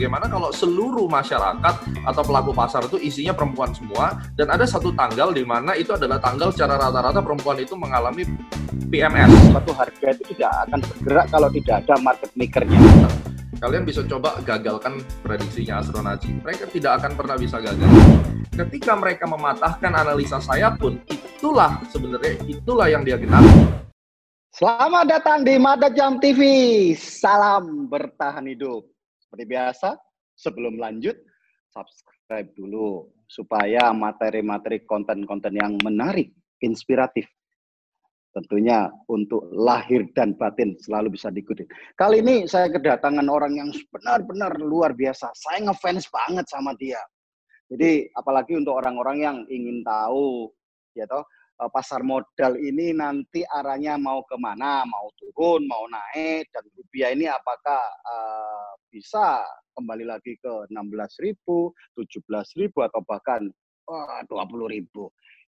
bagaimana kalau seluruh masyarakat atau pelaku pasar itu isinya perempuan semua dan ada satu tanggal di mana itu adalah tanggal secara rata-rata perempuan itu mengalami PMS. Suatu harga itu tidak akan bergerak kalau tidak ada market makernya. Kalian bisa coba gagalkan prediksinya Astronaci. Mereka tidak akan pernah bisa gagal. Ketika mereka mematahkan analisa saya pun, itulah sebenarnya itulah yang dia kenal. Selamat datang di Mada Jam TV. Salam bertahan hidup. Seperti biasa, sebelum lanjut, subscribe dulu supaya materi-materi konten-konten yang menarik, inspiratif, tentunya untuk lahir dan batin selalu bisa diikuti. Kali ini saya kedatangan orang yang benar-benar luar biasa. Saya ngefans banget sama dia. Jadi apalagi untuk orang-orang yang ingin tahu, ya toh, pasar modal ini nanti arahnya mau ke mana, mau turun, mau naik, dan rupiah ini apakah uh, bisa kembali lagi ke 16.000, 17.000, atau bahkan uh, 20.000.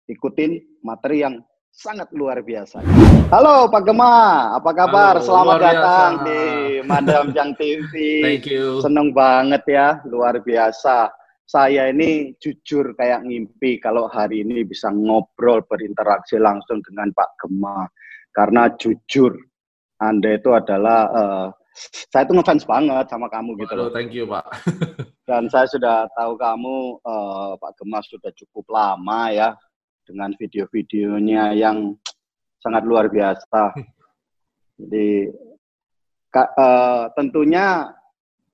Ikutin materi yang sangat luar biasa. Halo Pak Gema, apa kabar? Halo, Selamat datang di Madam Jang TV. Thank you. Seneng banget ya, luar biasa saya ini jujur kayak ngimpi kalau hari ini bisa ngobrol berinteraksi langsung dengan Pak Gema karena jujur Anda itu adalah uh, saya itu ngefans banget sama kamu gitu loh. Thank you Pak. Dan saya sudah tahu kamu uh, Pak Gema sudah cukup lama ya dengan video-videonya yang sangat luar biasa. Jadi uh, tentunya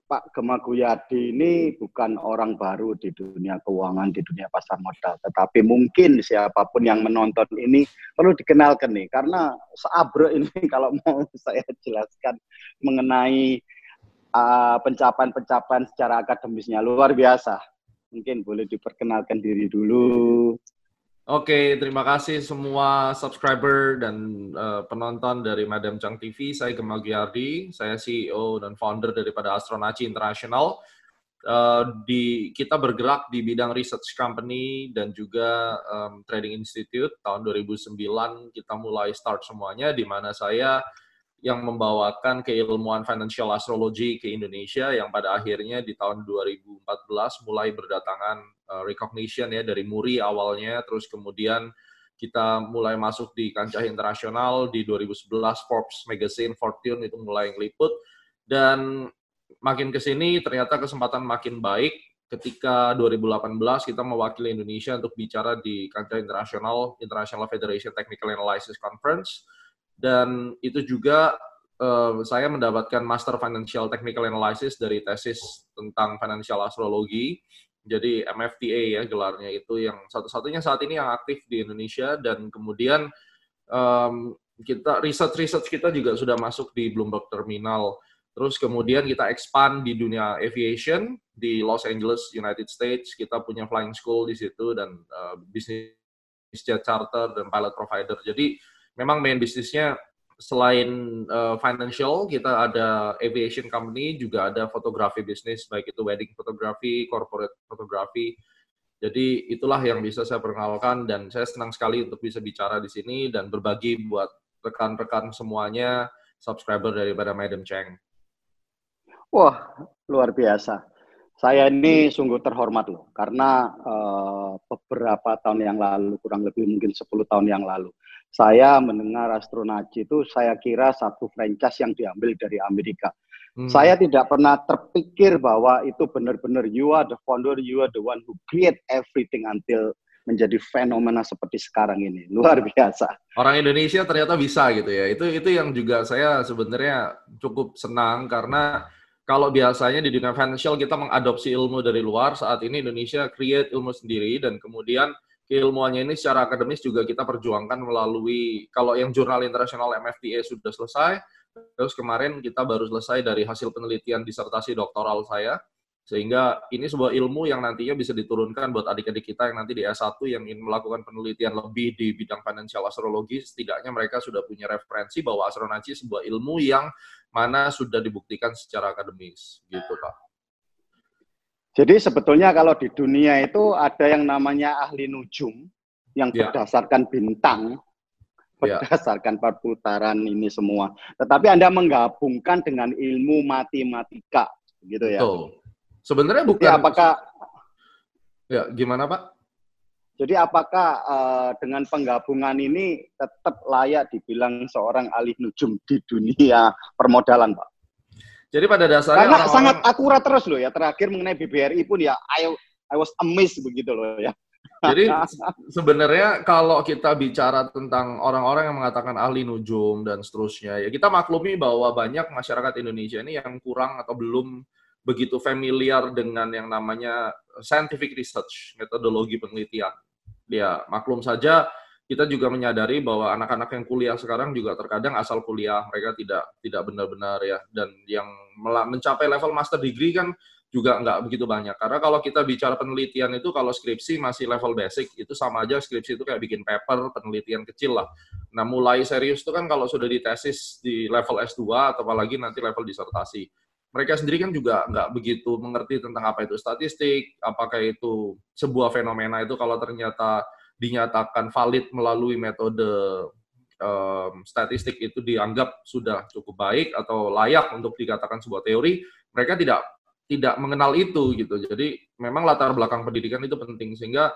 Pak Gema Guyadi ini bukan orang baru di dunia keuangan, di dunia pasar modal. Tetapi mungkin siapa pun yang menonton ini perlu dikenalkan nih. Karena seabrek ini kalau mau saya jelaskan mengenai uh, pencapaian-pencapaian secara akademisnya luar biasa. Mungkin boleh diperkenalkan diri dulu. Oke, terima kasih semua subscriber dan uh, penonton dari Madam Chang TV. Saya Gemma Giardi, saya CEO dan founder daripada Astronaci International. Uh, di kita bergerak di bidang research company dan juga um, trading institute. Tahun 2009 kita mulai start semuanya, di mana saya yang membawakan keilmuan financial astrology ke Indonesia yang pada akhirnya di tahun 2014 mulai berdatangan uh, recognition ya dari Muri awalnya. Terus kemudian kita mulai masuk di kancah internasional di 2011 Forbes Magazine Fortune itu mulai ngeliput. Dan makin ke sini ternyata kesempatan makin baik. Ketika 2018 kita mewakili Indonesia untuk bicara di kancah internasional International Federation Technical Analysis Conference dan itu juga uh, saya mendapatkan Master Financial Technical Analysis dari tesis tentang financial astrologi. Jadi MFTA ya gelarnya itu yang satu-satunya saat ini yang aktif di Indonesia dan kemudian um, kita research research kita juga sudah masuk di Bloomberg Terminal. Terus kemudian kita expand di dunia aviation di Los Angeles, United States. Kita punya flying school di situ dan uh, bisnis jet charter dan pilot provider. Jadi memang main bisnisnya selain uh, financial kita ada aviation company juga ada fotografi bisnis baik itu wedding fotografi, corporate fotografi. Jadi itulah yang bisa saya perkenalkan dan saya senang sekali untuk bisa bicara di sini dan berbagi buat rekan-rekan semuanya subscriber daripada Madam Cheng. Wah, luar biasa. Saya ini sungguh terhormat loh, karena uh, beberapa tahun yang lalu, kurang lebih mungkin 10 tahun yang lalu, saya mendengar Astronaci itu saya kira satu franchise yang diambil dari Amerika. Hmm. Saya tidak pernah terpikir bahwa itu benar-benar you are the founder, you are the one who create everything until menjadi fenomena seperti sekarang ini. Luar biasa. Orang Indonesia ternyata bisa gitu ya. Itu itu yang juga saya sebenarnya cukup senang karena kalau biasanya di dunia financial kita mengadopsi ilmu dari luar, saat ini Indonesia create ilmu sendiri dan kemudian keilmuannya ini secara akademis juga kita perjuangkan melalui kalau yang jurnal internasional MFTA sudah selesai, terus kemarin kita baru selesai dari hasil penelitian disertasi doktoral saya, sehingga ini sebuah ilmu yang nantinya bisa diturunkan buat adik-adik kita yang nanti di S1 yang ingin melakukan penelitian lebih di bidang financial astrologi, setidaknya mereka sudah punya referensi bahwa astronaci sebuah ilmu yang mana sudah dibuktikan secara akademis, gitu Pak. Jadi sebetulnya kalau di dunia itu ada yang namanya ahli nujum yang yeah. berdasarkan bintang, ya. berdasarkan perputaran ini semua. Tetapi Anda menggabungkan dengan ilmu matematika, gitu ya. Betul. Sebenarnya bukan. Ya, apakah Ya, gimana Pak? Jadi apakah uh, dengan penggabungan ini tetap layak dibilang seorang ahli nujum di dunia permodalan, Pak? Jadi pada dasarnya karena orang -orang... sangat akurat terus loh ya. Terakhir mengenai BBRI pun ya, I, I was amazed begitu loh ya. Jadi sebenarnya kalau kita bicara tentang orang-orang yang mengatakan ahli nujum dan seterusnya, ya kita maklumi bahwa banyak masyarakat Indonesia ini yang kurang atau belum begitu familiar dengan yang namanya scientific research, metodologi penelitian. Ya, maklum saja kita juga menyadari bahwa anak-anak yang kuliah sekarang juga terkadang asal kuliah mereka tidak tidak benar-benar ya. Dan yang mencapai level master degree kan juga nggak begitu banyak. Karena kalau kita bicara penelitian itu kalau skripsi masih level basic itu sama aja skripsi itu kayak bikin paper penelitian kecil lah. Nah mulai serius itu kan kalau sudah ditesis di level S2 atau apalagi nanti level disertasi. Mereka sendiri kan juga nggak begitu mengerti tentang apa itu statistik, apakah itu sebuah fenomena itu kalau ternyata dinyatakan valid melalui metode um, statistik itu dianggap sudah cukup baik atau layak untuk dikatakan sebuah teori, mereka tidak tidak mengenal itu gitu. Jadi memang latar belakang pendidikan itu penting sehingga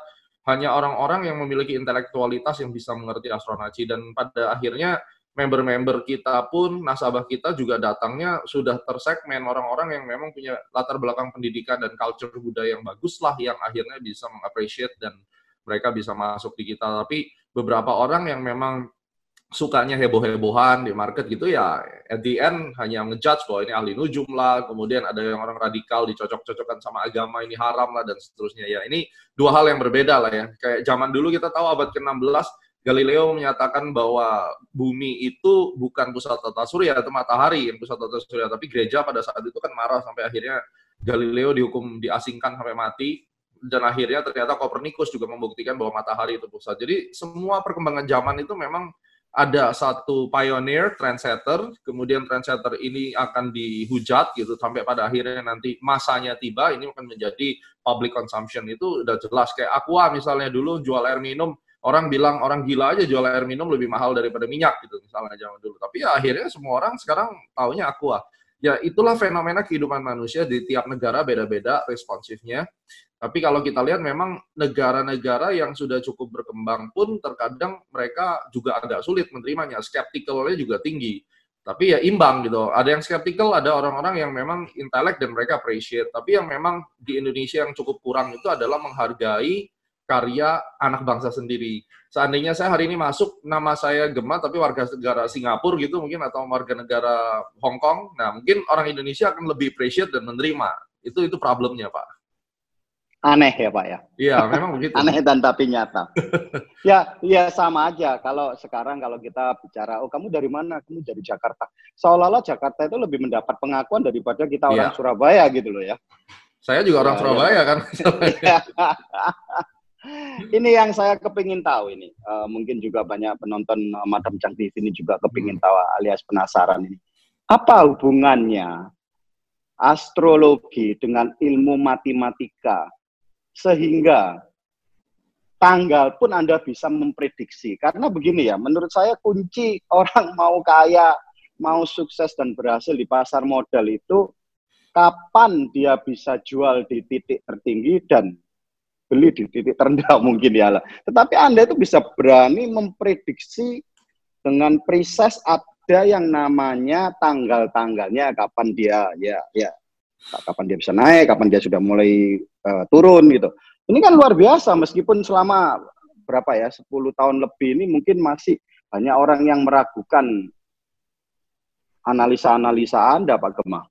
hanya orang-orang yang memiliki intelektualitas yang bisa mengerti astronaci dan pada akhirnya member-member kita pun nasabah kita juga datangnya sudah tersegmen orang-orang yang memang punya latar belakang pendidikan dan culture budaya yang bagus lah yang akhirnya bisa mengapresiasi dan mereka bisa masuk di kita tapi beberapa orang yang memang sukanya heboh-hebohan di market gitu ya at the end hanya ngejudge bahwa ini ahli nujum lah. Kemudian ada yang orang radikal dicocok-cocokkan sama agama ini haram lah dan seterusnya. Ya ini dua hal yang berbeda lah ya. Kayak zaman dulu kita tahu abad ke-16 Galileo menyatakan bahwa bumi itu bukan pusat tata surya atau matahari yang pusat tata surya, tapi gereja pada saat itu kan marah sampai akhirnya Galileo dihukum diasingkan sampai mati dan akhirnya ternyata Copernicus juga membuktikan bahwa matahari itu pusat. Jadi semua perkembangan zaman itu memang ada satu pioneer, trendsetter, kemudian trendsetter ini akan dihujat gitu sampai pada akhirnya nanti masanya tiba ini akan menjadi public consumption itu udah jelas kayak Aqua misalnya dulu jual air minum orang bilang orang gila aja jual air minum lebih mahal daripada minyak gitu misalnya zaman dulu. Tapi ya akhirnya semua orang sekarang taunya aqua. Ya itulah fenomena kehidupan manusia di tiap negara beda-beda responsifnya. Tapi kalau kita lihat memang negara-negara yang sudah cukup berkembang pun terkadang mereka juga agak sulit menerimanya. Skeptikalnya juga tinggi. Tapi ya imbang gitu. Ada yang skeptikal, ada orang-orang yang memang intelek dan mereka appreciate. Tapi yang memang di Indonesia yang cukup kurang itu adalah menghargai karya anak bangsa sendiri. Seandainya saya hari ini masuk nama saya Gema tapi warga negara Singapura gitu mungkin atau warga negara Hong Kong, nah mungkin orang Indonesia akan lebih appreciate dan menerima. Itu itu problemnya, Pak. Aneh ya, Pak ya. Iya, memang begitu. Aneh dan tapi nyata. ya, ya sama aja kalau sekarang kalau kita bicara, oh kamu dari mana? Kamu dari Jakarta. Seolah-olah Jakarta itu lebih mendapat pengakuan daripada kita orang ya. Surabaya gitu loh ya. Saya juga orang ya, Surabaya ya. kan. ini yang saya kepingin tahu ini. Uh, mungkin juga banyak penonton uh, Madam Chang TV ini juga kepingin hmm. tahu alias penasaran ini. Apa hubungannya astrologi dengan ilmu matematika sehingga tanggal pun Anda bisa memprediksi. Karena begini ya, menurut saya kunci orang mau kaya, mau sukses dan berhasil di pasar modal itu kapan dia bisa jual di titik tertinggi dan beli di titik terendah mungkin ya lah. Tetapi Anda itu bisa berani memprediksi dengan precise ada yang namanya tanggal-tanggalnya kapan dia ya ya kapan dia bisa naik, kapan dia sudah mulai uh, turun gitu. Ini kan luar biasa meskipun selama berapa ya 10 tahun lebih ini mungkin masih banyak orang yang meragukan analisa-analisa Anda Pak Gemah.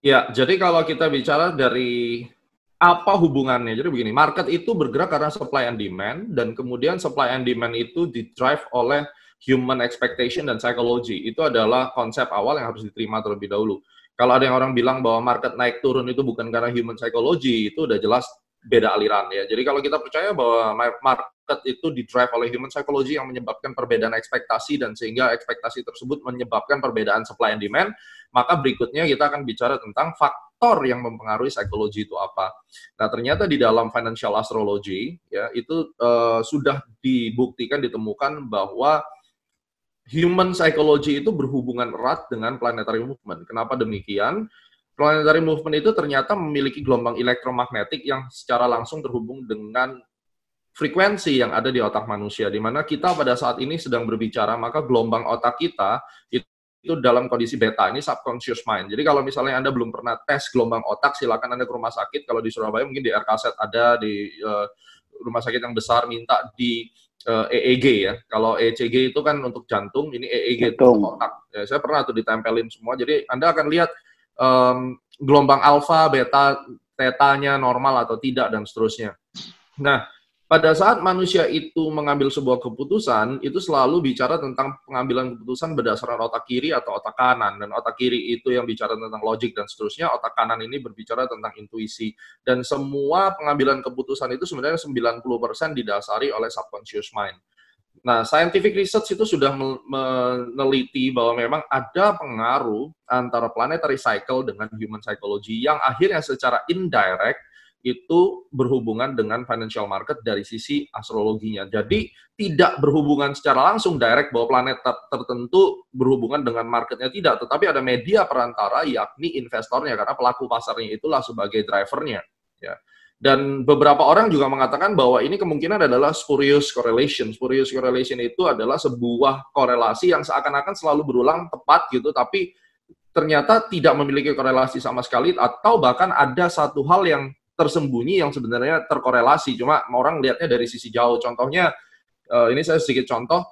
Ya, jadi kalau kita bicara dari apa hubungannya? Jadi begini, market itu bergerak karena supply and demand, dan kemudian supply and demand itu di-drive oleh human expectation dan psychology. Itu adalah konsep awal yang harus diterima terlebih dahulu. Kalau ada yang orang bilang bahwa market naik turun itu bukan karena human psychology, itu udah jelas beda aliran ya. Jadi kalau kita percaya bahwa market itu di-drive oleh human psychology yang menyebabkan perbedaan ekspektasi dan sehingga ekspektasi tersebut menyebabkan perbedaan supply and demand, maka berikutnya kita akan bicara tentang faktor yang mempengaruhi psikologi itu apa. Nah, ternyata di dalam financial astrology ya itu uh, sudah dibuktikan ditemukan bahwa human psychology itu berhubungan erat dengan planetary movement. Kenapa demikian? planetary movement itu ternyata memiliki gelombang elektromagnetik yang secara langsung terhubung dengan frekuensi yang ada di otak manusia, di mana kita pada saat ini sedang berbicara, maka gelombang otak kita itu itu dalam kondisi beta ini subconscious mind. Jadi kalau misalnya Anda belum pernah tes gelombang otak, silakan Anda ke rumah sakit. Kalau di Surabaya mungkin di RKZ ada di uh, rumah sakit yang besar minta di uh, eh, EEG ya. Kalau ECG itu kan untuk jantung, ini EEG itu untuk otak. Ya, saya pernah tuh ditempelin semua. Jadi Anda akan lihat um, gelombang alfa, beta, tetanya normal atau tidak dan seterusnya. Nah, pada saat manusia itu mengambil sebuah keputusan, itu selalu bicara tentang pengambilan keputusan berdasarkan otak kiri atau otak kanan. Dan otak kiri itu yang bicara tentang logik dan seterusnya, otak kanan ini berbicara tentang intuisi. Dan semua pengambilan keputusan itu sebenarnya 90% didasari oleh subconscious mind. Nah, scientific research itu sudah meneliti bahwa memang ada pengaruh antara planetary cycle dengan human psychology yang akhirnya secara indirect itu berhubungan dengan financial market dari sisi astrologinya. Jadi tidak berhubungan secara langsung direct bahwa planet tertentu berhubungan dengan marketnya tidak, tetapi ada media perantara yakni investornya karena pelaku pasarnya itulah sebagai drivernya. Ya. Dan beberapa orang juga mengatakan bahwa ini kemungkinan adalah spurious correlation. Spurious correlation itu adalah sebuah korelasi yang seakan-akan selalu berulang tepat gitu, tapi ternyata tidak memiliki korelasi sama sekali atau bahkan ada satu hal yang tersembunyi yang sebenarnya terkorelasi. Cuma orang lihatnya dari sisi jauh. Contohnya, uh, ini saya sedikit contoh.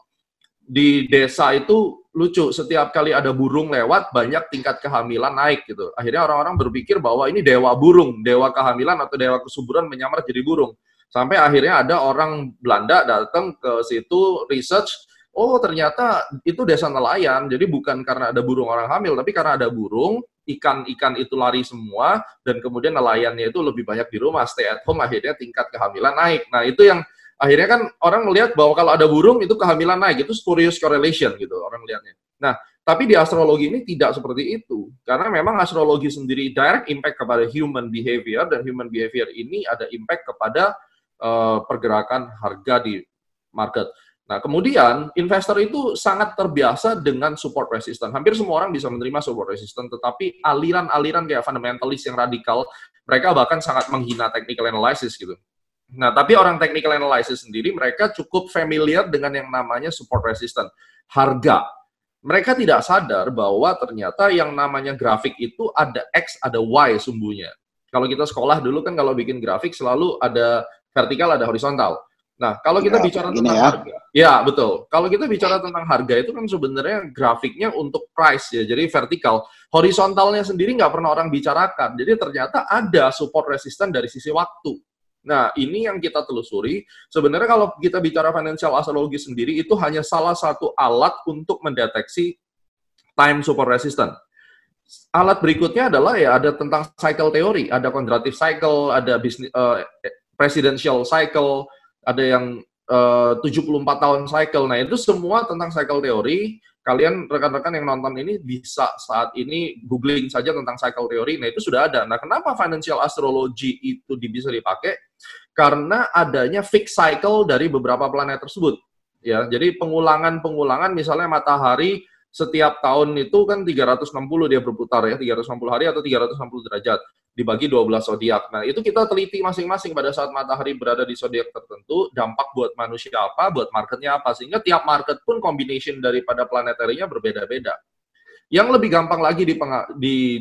Di desa itu lucu, setiap kali ada burung lewat, banyak tingkat kehamilan naik gitu. Akhirnya orang-orang berpikir bahwa ini dewa burung, dewa kehamilan atau dewa kesuburan menyamar jadi burung. Sampai akhirnya ada orang Belanda datang ke situ research, oh ternyata itu desa nelayan, jadi bukan karena ada burung orang hamil, tapi karena ada burung, ikan-ikan itu lari semua dan kemudian nelayannya itu lebih banyak di rumah stay at home akhirnya tingkat kehamilan naik. Nah, itu yang akhirnya kan orang melihat bahwa kalau ada burung itu kehamilan naik itu spurious correlation gitu orang melihatnya. Nah, tapi di astrologi ini tidak seperti itu karena memang astrologi sendiri direct impact kepada human behavior dan human behavior ini ada impact kepada uh, pergerakan harga di market. Nah, kemudian investor itu sangat terbiasa dengan support resistance. Hampir semua orang bisa menerima support resistance, tetapi aliran-aliran kayak fundamentalis yang radikal, mereka bahkan sangat menghina technical analysis gitu. Nah, tapi orang technical analysis sendiri, mereka cukup familiar dengan yang namanya support resistance. Harga. Mereka tidak sadar bahwa ternyata yang namanya grafik itu ada X, ada Y sumbunya. Kalau kita sekolah dulu kan kalau bikin grafik selalu ada vertikal, ada horizontal. Nah, kalau kita ya, bicara tentang ya. harga, ya betul. Kalau kita bicara tentang harga itu kan sebenarnya grafiknya untuk price ya, jadi vertikal. Horizontalnya sendiri nggak pernah orang bicarakan. Jadi ternyata ada support resisten dari sisi waktu. Nah, ini yang kita telusuri. Sebenarnya kalau kita bicara financial astrologi sendiri, itu hanya salah satu alat untuk mendeteksi time support resistant. Alat berikutnya adalah ya ada tentang cycle teori, ada quadratic cycle, ada business, uh, presidential cycle, ada yang eh, uh, 74 tahun cycle. Nah, itu semua tentang cycle teori. Kalian rekan-rekan yang nonton ini bisa saat ini googling saja tentang cycle teori. Nah, itu sudah ada. Nah, kenapa financial astrology itu bisa dipakai? Karena adanya fixed cycle dari beberapa planet tersebut. Ya, jadi pengulangan-pengulangan misalnya matahari setiap tahun itu kan 360 dia berputar ya, 360 hari atau 360 derajat dibagi 12 zodiak. Nah, itu kita teliti masing-masing pada saat matahari berada di zodiak tertentu, dampak buat manusia apa, buat marketnya apa, sehingga tiap market pun combination daripada planetarinya berbeda-beda. Yang lebih gampang lagi di,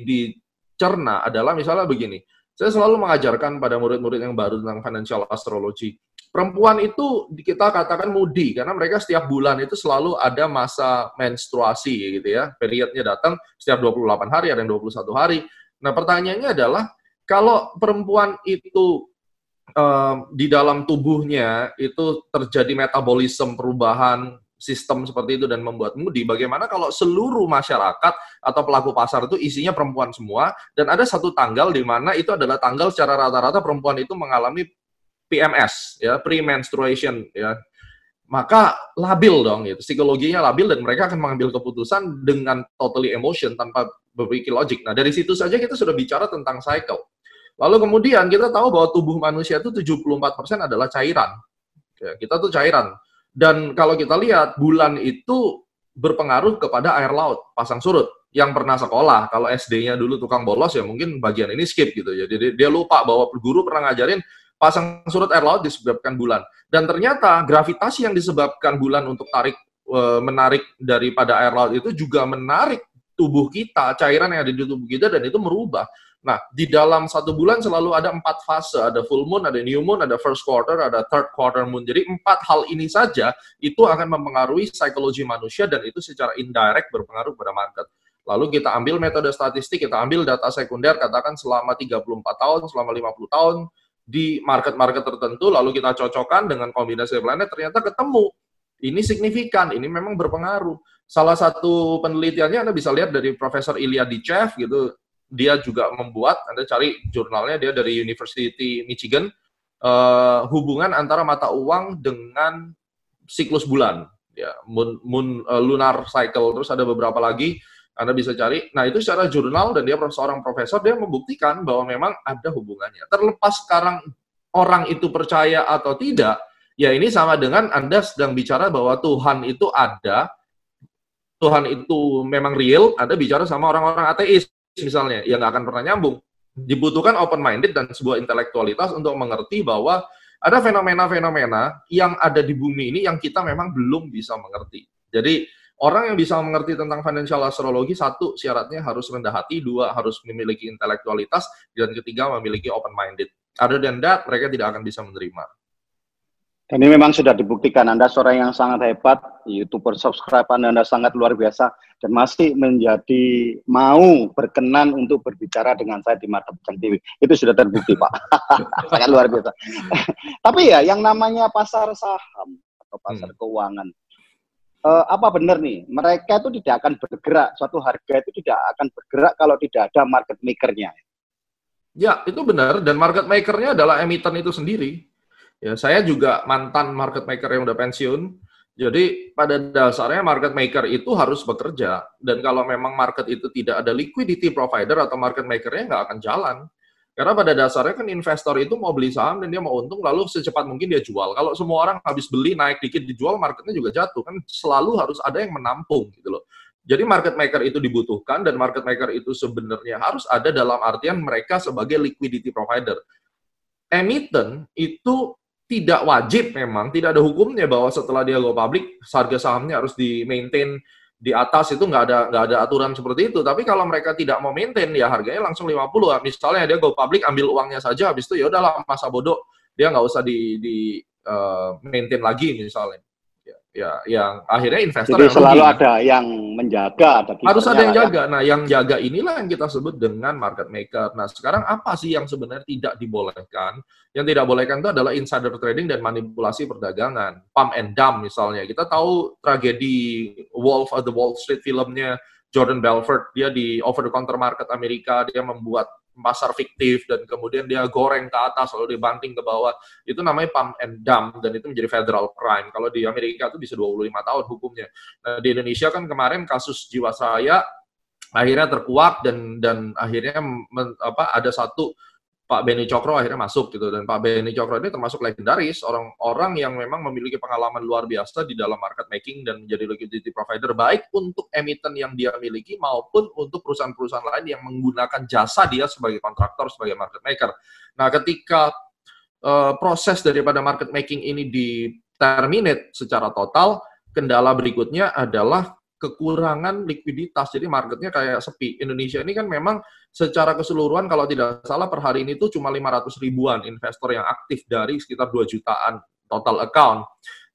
dicerna adalah misalnya begini, saya selalu mengajarkan pada murid-murid yang baru tentang financial astrology. Perempuan itu kita katakan mudi karena mereka setiap bulan itu selalu ada masa menstruasi gitu ya. Periodnya datang setiap 28 hari, ada yang 21 hari. Nah, pertanyaannya adalah kalau perempuan itu um, di dalam tubuhnya itu terjadi metabolisme perubahan sistem seperti itu dan membuat mudi, bagaimana kalau seluruh masyarakat atau pelaku pasar itu isinya perempuan semua dan ada satu tanggal di mana itu adalah tanggal secara rata-rata perempuan itu mengalami PMS ya premenstruation ya. Maka labil dong gitu. Psikologinya labil dan mereka akan mengambil keputusan dengan totally emotion tanpa berpikir logik. Nah dari situ saja kita sudah bicara tentang cycle. Lalu kemudian kita tahu bahwa tubuh manusia itu 74% adalah cairan. Ya, kita tuh cairan. Dan kalau kita lihat bulan itu berpengaruh kepada air laut pasang surut. Yang pernah sekolah. Kalau SD-nya dulu tukang bolos ya mungkin bagian ini skip gitu. Ya. Jadi dia lupa bahwa guru pernah ngajarin pasang surut air laut disebabkan bulan. Dan ternyata gravitasi yang disebabkan bulan untuk tarik e, menarik daripada air laut itu juga menarik tubuh kita, cairan yang ada di tubuh kita dan itu merubah. Nah, di dalam satu bulan selalu ada empat fase, ada full moon, ada new moon, ada first quarter, ada third quarter moon. Jadi empat hal ini saja itu akan mempengaruhi psikologi manusia dan itu secara indirect berpengaruh pada market. Lalu kita ambil metode statistik, kita ambil data sekunder, katakan selama 34 tahun, selama 50 tahun, di market-market tertentu, lalu kita cocokkan dengan kombinasi lainnya, ternyata ketemu. Ini signifikan, ini memang berpengaruh. Salah satu penelitiannya Anda bisa lihat dari Profesor Ilya Dichev, gitu, dia juga membuat, Anda cari jurnalnya, dia dari University Michigan, uh, hubungan antara mata uang dengan siklus bulan, ya, moon, moon uh, lunar cycle, terus ada beberapa lagi, anda bisa cari. Nah, itu secara jurnal dan dia seorang profesor, dia membuktikan bahwa memang ada hubungannya. Terlepas sekarang orang itu percaya atau tidak, ya ini sama dengan Anda sedang bicara bahwa Tuhan itu ada, Tuhan itu memang real, Anda bicara sama orang-orang ateis misalnya, yang nggak akan pernah nyambung. Dibutuhkan open-minded dan sebuah intelektualitas untuk mengerti bahwa ada fenomena-fenomena yang ada di bumi ini yang kita memang belum bisa mengerti. Jadi, Orang yang bisa mengerti tentang financial astrologi, satu, syaratnya harus rendah hati, dua, harus memiliki intelektualitas, dan ketiga, memiliki open-minded. Other than that, mereka tidak akan bisa menerima. Dan ini memang sudah dibuktikan, Anda seorang yang sangat hebat, YouTuber subscribe Anda, Anda sangat luar biasa, dan masih menjadi mau berkenan untuk berbicara dengan saya di Mata Bujang TV. Itu sudah terbukti, Pak. sangat luar biasa. Tapi ya, yang namanya pasar saham atau pasar hmm. keuangan, uh, apa benar nih? Mereka itu tidak akan bergerak. Suatu harga itu tidak akan bergerak kalau tidak ada market makernya. Ya itu benar. Dan market makernya adalah emiten itu sendiri. Ya saya juga mantan market maker yang udah pensiun. Jadi pada dasarnya market maker itu harus bekerja. Dan kalau memang market itu tidak ada liquidity provider atau market makernya nggak akan jalan karena pada dasarnya kan investor itu mau beli saham dan dia mau untung lalu secepat mungkin dia jual. Kalau semua orang habis beli naik dikit dijual marketnya juga jatuh kan selalu harus ada yang menampung gitu loh. Jadi market maker itu dibutuhkan dan market maker itu sebenarnya harus ada dalam artian mereka sebagai liquidity provider. Emiten itu tidak wajib memang, tidak ada hukumnya bahwa setelah dia go public harga sahamnya harus di maintain di atas itu nggak ada nggak ada aturan seperti itu. Tapi kalau mereka tidak mau maintain ya harganya langsung 50 ya. Misalnya dia go public ambil uangnya saja habis itu ya udahlah masa bodoh dia nggak usah di di uh, maintain lagi misalnya ya yang akhirnya investor Jadi yang selalu rugi. ada yang menjaga ada harus ada yang ya. jaga. Nah yang jaga inilah yang kita sebut dengan market maker. Nah sekarang apa sih yang sebenarnya tidak dibolehkan? Yang tidak bolehkan itu adalah insider trading dan manipulasi perdagangan. Pump and dump misalnya. Kita tahu tragedi Wolf of the Wall Street filmnya Jordan Belfort. Dia di over the counter market Amerika. Dia membuat pasar fiktif dan kemudian dia goreng ke atas lalu dibanting ke bawah. Itu namanya pump and dump dan itu menjadi federal crime. Kalau di Amerika itu bisa 25 tahun hukumnya. Nah, di Indonesia kan kemarin kasus Jiwasraya akhirnya terkuak dan dan akhirnya men, apa ada satu Pak Beni Cokro akhirnya masuk gitu dan Pak Beni Cokro ini termasuk legendaris orang-orang yang memang memiliki pengalaman luar biasa di dalam market making dan menjadi liquidity provider baik untuk emiten yang dia miliki maupun untuk perusahaan-perusahaan lain yang menggunakan jasa dia sebagai kontraktor sebagai market maker. Nah, ketika uh, proses daripada market making ini di terminate secara total, kendala berikutnya adalah kekurangan likuiditas. Jadi marketnya kayak sepi. Indonesia ini kan memang secara keseluruhan kalau tidak salah per hari ini tuh cuma 500 ribuan investor yang aktif dari sekitar 2 jutaan total account.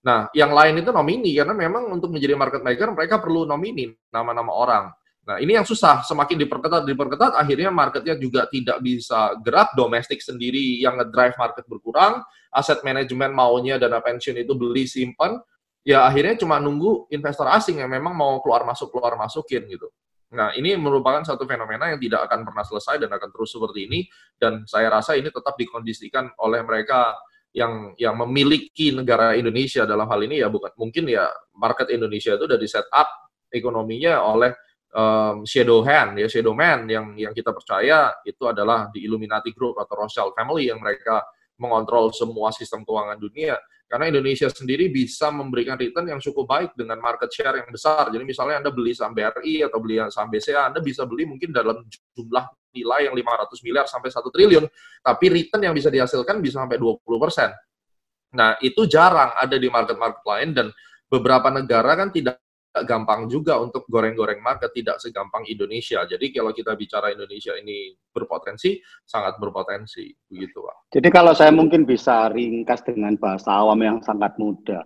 Nah, yang lain itu nomini karena memang untuk menjadi market maker mereka perlu nomini nama-nama orang. Nah, ini yang susah. Semakin diperketat, diperketat, akhirnya marketnya juga tidak bisa gerak. Domestik sendiri yang ngedrive market berkurang. Aset manajemen maunya dana pensiun itu beli simpan ya akhirnya cuma nunggu investor asing yang memang mau keluar masuk keluar masukin gitu. Nah, ini merupakan satu fenomena yang tidak akan pernah selesai dan akan terus seperti ini dan saya rasa ini tetap dikondisikan oleh mereka yang yang memiliki negara Indonesia dalam hal ini ya bukan mungkin ya market Indonesia itu sudah di set up ekonominya oleh um, shadow hand ya shadow man yang yang kita percaya itu adalah di Illuminati Group atau Rothschild family yang mereka mengontrol semua sistem keuangan dunia. Karena Indonesia sendiri bisa memberikan return yang cukup baik dengan market share yang besar. Jadi misalnya Anda beli saham BRI atau beli saham BCA, Anda bisa beli mungkin dalam jumlah nilai yang 500 miliar sampai 1 triliun, tapi return yang bisa dihasilkan bisa sampai 20 persen. Nah, itu jarang ada di market-market lain dan beberapa negara kan tidak gampang juga untuk goreng-goreng market, tidak segampang Indonesia. Jadi kalau kita bicara Indonesia ini berpotensi, sangat berpotensi, begitu Pak. Jadi kalau saya mungkin bisa ringkas dengan bahasa awam yang sangat mudah.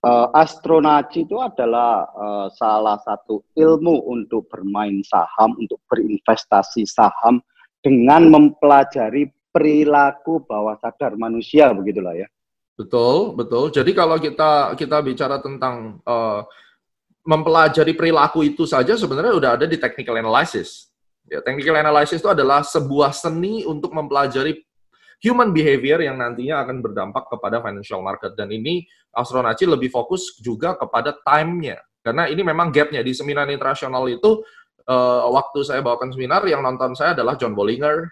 Uh, astronaci itu adalah uh, salah satu ilmu untuk bermain saham, untuk berinvestasi saham dengan mempelajari perilaku bawah sadar manusia, begitulah ya. Betul, betul. Jadi kalau kita kita bicara tentang uh, mempelajari perilaku itu saja sebenarnya udah ada di technical analysis. Ya, technical analysis itu adalah sebuah seni untuk mempelajari human behavior yang nantinya akan berdampak kepada financial market. Dan ini Astronaci lebih fokus juga kepada time-nya. Karena ini memang gap-nya. Di seminar internasional itu, uh, waktu saya bawakan seminar, yang nonton saya adalah John Bollinger,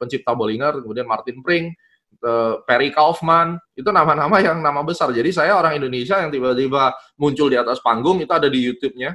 pencipta Bollinger, kemudian Martin Pring, uh, Perry Kaufman, itu nama-nama yang nama besar. Jadi saya orang Indonesia yang tiba-tiba muncul di atas panggung itu ada di YouTube-nya.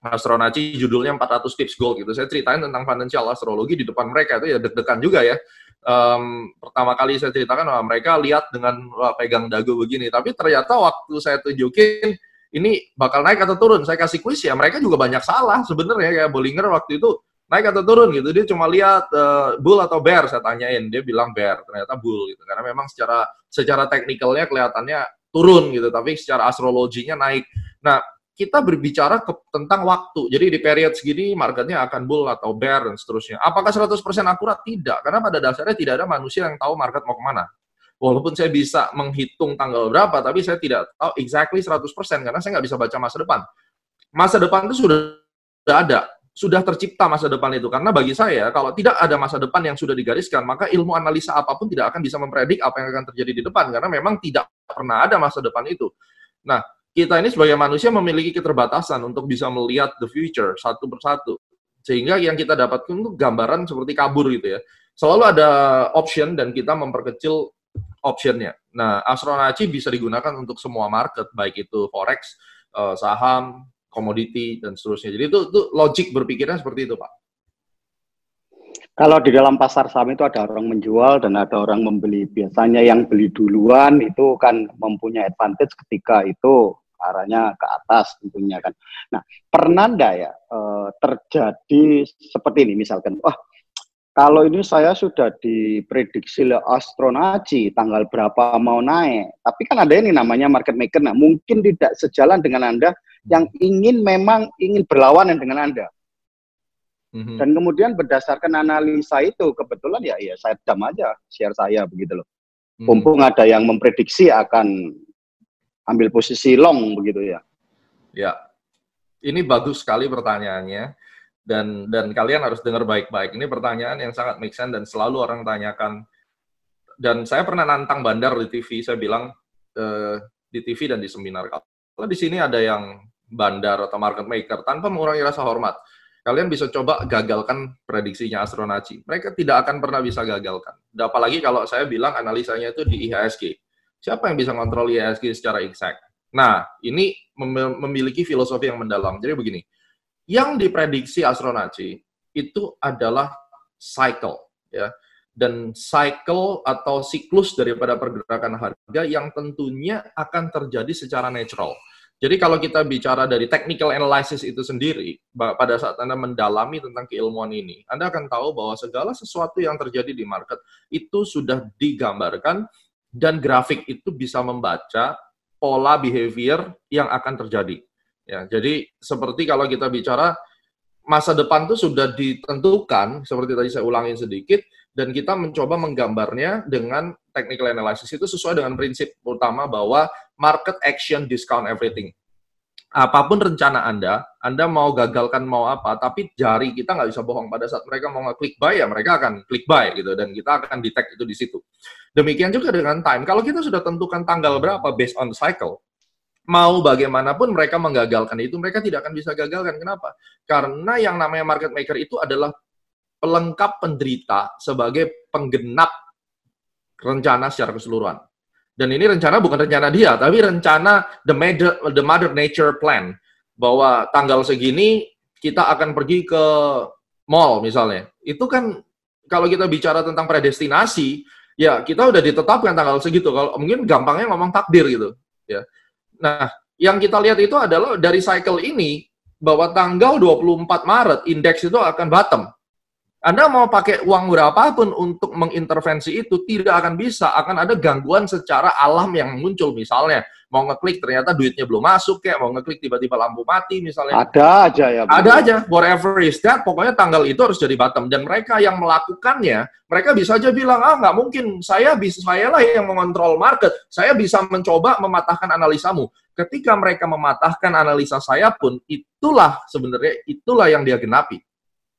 Astronaci judulnya 400 tips gold gitu. Saya ceritain tentang financial astrologi di depan mereka itu ya deg-degan juga ya. Um, pertama kali saya ceritakan wah, mereka lihat dengan wah, pegang dagu begini. Tapi ternyata waktu saya tunjukin ini bakal naik atau turun, saya kasih kuis ya mereka juga banyak salah sebenarnya kayak Bollinger waktu itu naik atau turun gitu. Dia cuma lihat uh, bull atau bear saya tanyain, dia bilang bear, ternyata bull gitu. Karena memang secara secara teknikalnya kelihatannya turun gitu, tapi secara astrologinya naik. Nah, kita berbicara ke, tentang waktu. Jadi di period segini marketnya akan bull atau bear dan seterusnya. Apakah 100% akurat? Tidak. Karena pada dasarnya tidak ada manusia yang tahu market mau ke mana. Walaupun saya bisa menghitung tanggal berapa, tapi saya tidak tahu exactly 100% karena saya nggak bisa baca masa depan. Masa depan itu sudah ada sudah tercipta masa depan itu. Karena bagi saya, kalau tidak ada masa depan yang sudah digariskan, maka ilmu analisa apa pun tidak akan bisa mempredik apa yang akan terjadi di depan. Karena memang tidak pernah ada masa depan itu. Nah, kita ini sebagai manusia memiliki keterbatasan untuk bisa melihat the future satu persatu. Sehingga yang kita dapatkan itu gambaran seperti kabur gitu ya. Selalu ada option dan kita memperkecil optionnya. Nah, Astronaci bisa digunakan untuk semua market, baik itu forex, eh, saham, komoditi dan seterusnya. Jadi itu, itu logik berpikirnya seperti itu, Pak. Kalau di dalam pasar saham itu ada orang menjual dan ada orang membeli. Biasanya yang beli duluan itu kan mempunyai advantage ketika itu arahnya ke atas tentunya kan. Nah, pernah enggak ya eh, terjadi seperti ini misalkan, wah kalau ini saya sudah diprediksi oleh astronaci tanggal berapa mau naik, tapi kan ada ini namanya market maker. Nah, mungkin tidak sejalan dengan Anda yang ingin memang ingin berlawanan dengan Anda. Mm-hmm. Dan kemudian berdasarkan analisa itu kebetulan ya ya saya dam aja share saya begitu loh. Mm-hmm. Mumpung ada yang memprediksi akan ambil posisi long begitu ya. Ya. Ini bagus sekali pertanyaannya dan dan kalian harus dengar baik-baik. Ini pertanyaan yang sangat make sense dan selalu orang tanyakan. Dan saya pernah nantang bandar di TV, saya bilang uh, di TV dan di seminar. Kalau di sini ada yang bandar atau market maker tanpa mengurangi rasa hormat. Kalian bisa coba gagalkan prediksinya Astronaci. Mereka tidak akan pernah bisa gagalkan. Dan apalagi kalau saya bilang analisanya itu di IHSG. Siapa yang bisa kontrol IHSG secara exact? Nah, ini memiliki filosofi yang mendalam. Jadi begini, yang diprediksi Astronaci itu adalah cycle, ya dan cycle atau siklus daripada pergerakan harga yang tentunya akan terjadi secara natural. Jadi kalau kita bicara dari technical analysis itu sendiri, pada saat Anda mendalami tentang keilmuan ini, Anda akan tahu bahwa segala sesuatu yang terjadi di market itu sudah digambarkan dan grafik itu bisa membaca pola behavior yang akan terjadi. Ya, jadi seperti kalau kita bicara masa depan itu sudah ditentukan, seperti tadi saya ulangin sedikit, dan kita mencoba menggambarnya dengan technical analysis itu sesuai dengan prinsip utama bahwa market action discount everything. Apa pun rencana Anda, Anda mau gagalkan mau apa, tapi jari kita nggak bisa bohong. Pada saat mereka mau ngeklik buy, ya mereka akan klik buy gitu, dan kita akan detect itu di situ. Demikian juga dengan time. Kalau kita sudah tentukan tanggal berapa based on cycle, mau bagaimanapun mereka menggagalkan itu, mereka tidak akan bisa gagalkan. Kenapa? Karena yang namanya market maker itu adalah pelengkap penderita sebagai penggenap rencana secara keseluruhan. Dan ini rencana bukan rencana dia, tapi rencana the mother, the mother nature plan bahwa tanggal segini kita akan pergi ke mall misalnya. Itu kan kalau kita bicara tentang predestinasi, ya kita udah ditetapkan tanggal segitu. Kalau mungkin gampangnya ngomong takdir gitu, ya. Nah, yang kita lihat itu adalah dari cycle ini bahwa tanggal 24 Maret indeks itu akan bottom. Anda mau pakai uang berapapun untuk mengintervensi itu tidak akan bisa, akan ada gangguan secara alam yang muncul. Misalnya, mau ngeklik ternyata duitnya belum masuk, kayak mau ngeklik tiba-tiba lampu mati misalnya. Ada aja ya. Ada aja, whatever is that, pokoknya tanggal itu harus jadi bottom. Dan mereka yang melakukannya, mereka bisa aja bilang, ah nggak mungkin, saya bisa, saya lah yang mengontrol market, saya bisa mencoba mematahkan analisamu. Ketika mereka mematahkan analisa saya pun, itulah sebenarnya, itulah yang dia genapi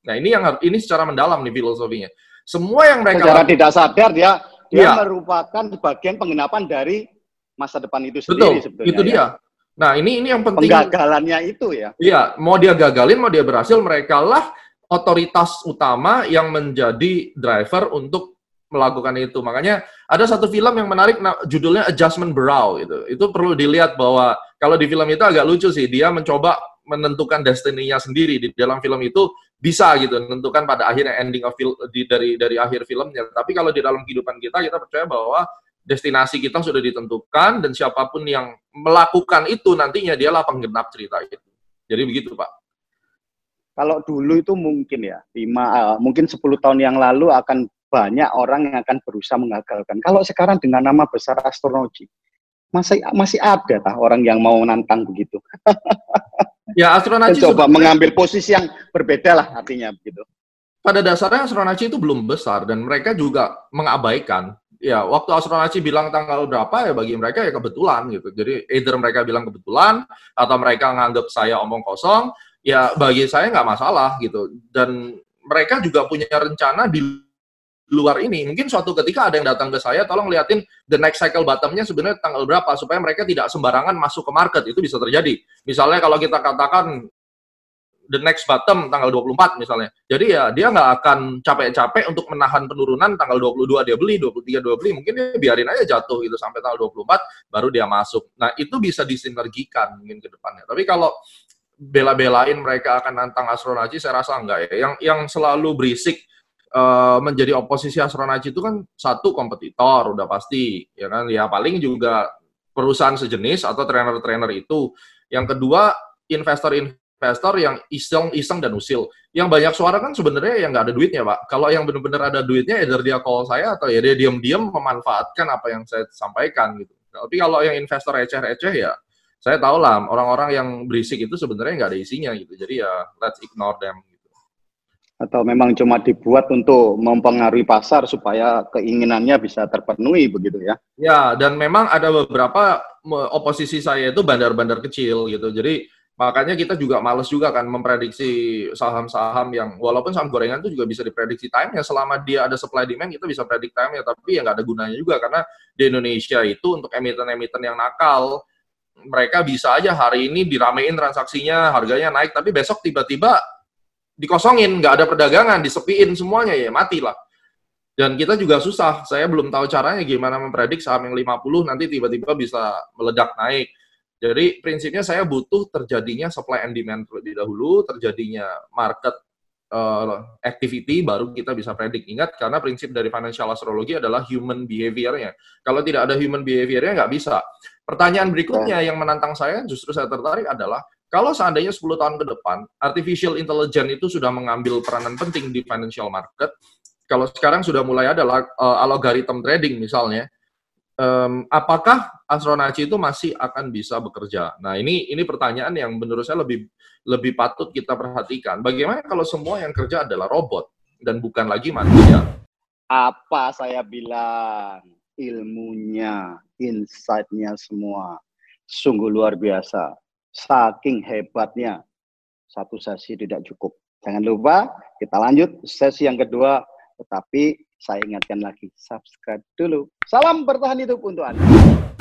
Nah, ini yang ini secara mendalam nih filosofinya. Semua yang mereka secara tidak sadar dia dia ya. merupakan bagian penggenapan dari masa depan itu sendiri Betul, sebetulnya. Itu ya. dia. Nah, ini ini yang penting. Penggagalannya itu ya. Iya, mau dia gagalin, mau dia berhasil, mereka lah otoritas utama yang menjadi driver untuk melakukan itu. Makanya ada satu film yang menarik judulnya Adjustment Brow itu. Itu perlu dilihat bahwa kalau di film itu agak lucu sih, dia mencoba menentukan destininya sendiri di dalam film itu bisa gitu menentukan pada akhirnya ending of di, dari dari akhir filmnya. Tapi kalau di dalam kehidupan kita kita percaya bahwa destinasi kita sudah ditentukan dan siapa pun yang melakukan itu nantinya dialah penggenap cerita itu. Jadi begitu, Pak. Kalau dulu itu mungkin ya, lima, uh, mungkin 10 tahun yang lalu akan banyak orang yang akan berusaha mengagalkan. Kalau sekarang dengan nama besar astrologi, masih masih ada tah orang yang mau nantang begitu. Ya, astronaci coba mengambil posisi yang berbeda lah artinya begitu. Pada dasarnya astronaci itu belum besar dan mereka juga mengabaikan. Ya, waktu astronaci bilang tanggal berapa ya bagi mereka ya kebetulan gitu. Jadi either mereka bilang kebetulan atau mereka nganggap saya omong kosong, ya bagi saya nggak masalah gitu. Dan mereka juga punya rencana di luar ini. Mungkin suatu ketika ada yang datang ke saya, tolong liatin the next cycle bottomnya sebenarnya tanggal berapa, supaya mereka tidak sembarangan masuk ke market. Itu bisa terjadi. Misalnya kalau kita katakan the next bottom tanggal 24 misalnya. Jadi ya dia nggak akan capek-capek untuk menahan penurunan tanggal 22 dia beli, 23 dia beli, mungkin dia biarin aja jatuh gitu sampai tanggal 24 baru dia masuk. Nah, itu bisa disinergikan mungkin ke depannya. Tapi kalau bela-belain mereka akan nantang astronaci saya rasa enggak ya. Yang yang selalu berisik uh, menjadi oposisi astronaci itu kan satu kompetitor udah pasti ya kan? Ya paling juga perusahaan sejenis atau trainer-trainer itu. Yang kedua investor-investor yang iseng-iseng dan usil. Yang banyak suara kan sebenarnya yang nggak ada duitnya pak. Kalau yang benar-benar ada duitnya either dia call saya atau ya dia diam-diam memanfaatkan apa yang saya sampaikan gitu. Tapi kalau yang investor receh-receh ya saya tahu lah orang-orang yang berisik itu sebenarnya nggak ada isinya gitu. Jadi ya let's ignore them atau memang cuma dibuat untuk mempengaruhi pasar supaya keinginannya bisa terpenuhi begitu ya? Ya, dan memang ada beberapa oposisi saya itu bandar-bandar kecil gitu. Jadi makanya kita juga males juga kan memprediksi saham-saham yang walaupun saham gorengan itu juga bisa diprediksi time ya selama dia ada supply demand kita bisa predik time ya tapi ya nggak ada gunanya juga karena di Indonesia itu untuk emiten-emiten yang nakal mereka bisa aja hari ini diramein transaksinya harganya naik tapi besok tiba-tiba dikosongin, nggak ada perdagangan, disepiin semuanya ya matilah. Dan kita juga susah, saya belum tahu caranya gimana mempredik saham yang 50 nanti tiba-tiba bisa meledak naik. Jadi prinsipnya saya butuh terjadinya supply and demand terlebih dahulu, terjadinya market uh, activity baru kita bisa predik. Ingat karena prinsip dari financial astrology adalah human behavior-nya. Kalau tidak ada human behavior-nya nggak bisa. Pertanyaan berikutnya yang menantang saya justru saya tertarik adalah kalau seandainya 10 tahun ke depan, artificial intelligence itu sudah mengambil peranan penting di financial market, kalau sekarang sudah mulai ada uh, algorithm trading misalnya, um, apakah astronaci itu masih akan bisa bekerja? Nah, ini ini pertanyaan yang menurut saya lebih lebih patut kita perhatikan. Bagaimana kalau semua yang kerja adalah robot dan bukan lagi manusia? Apa saya bilang? Ilmunya, insight-nya semua sungguh luar biasa saking hebatnya satu sesi tidak cukup. Jangan lupa kita lanjut sesi yang kedua, tetapi saya ingatkan lagi subscribe dulu. Salam bertahan hidup untuk Anda.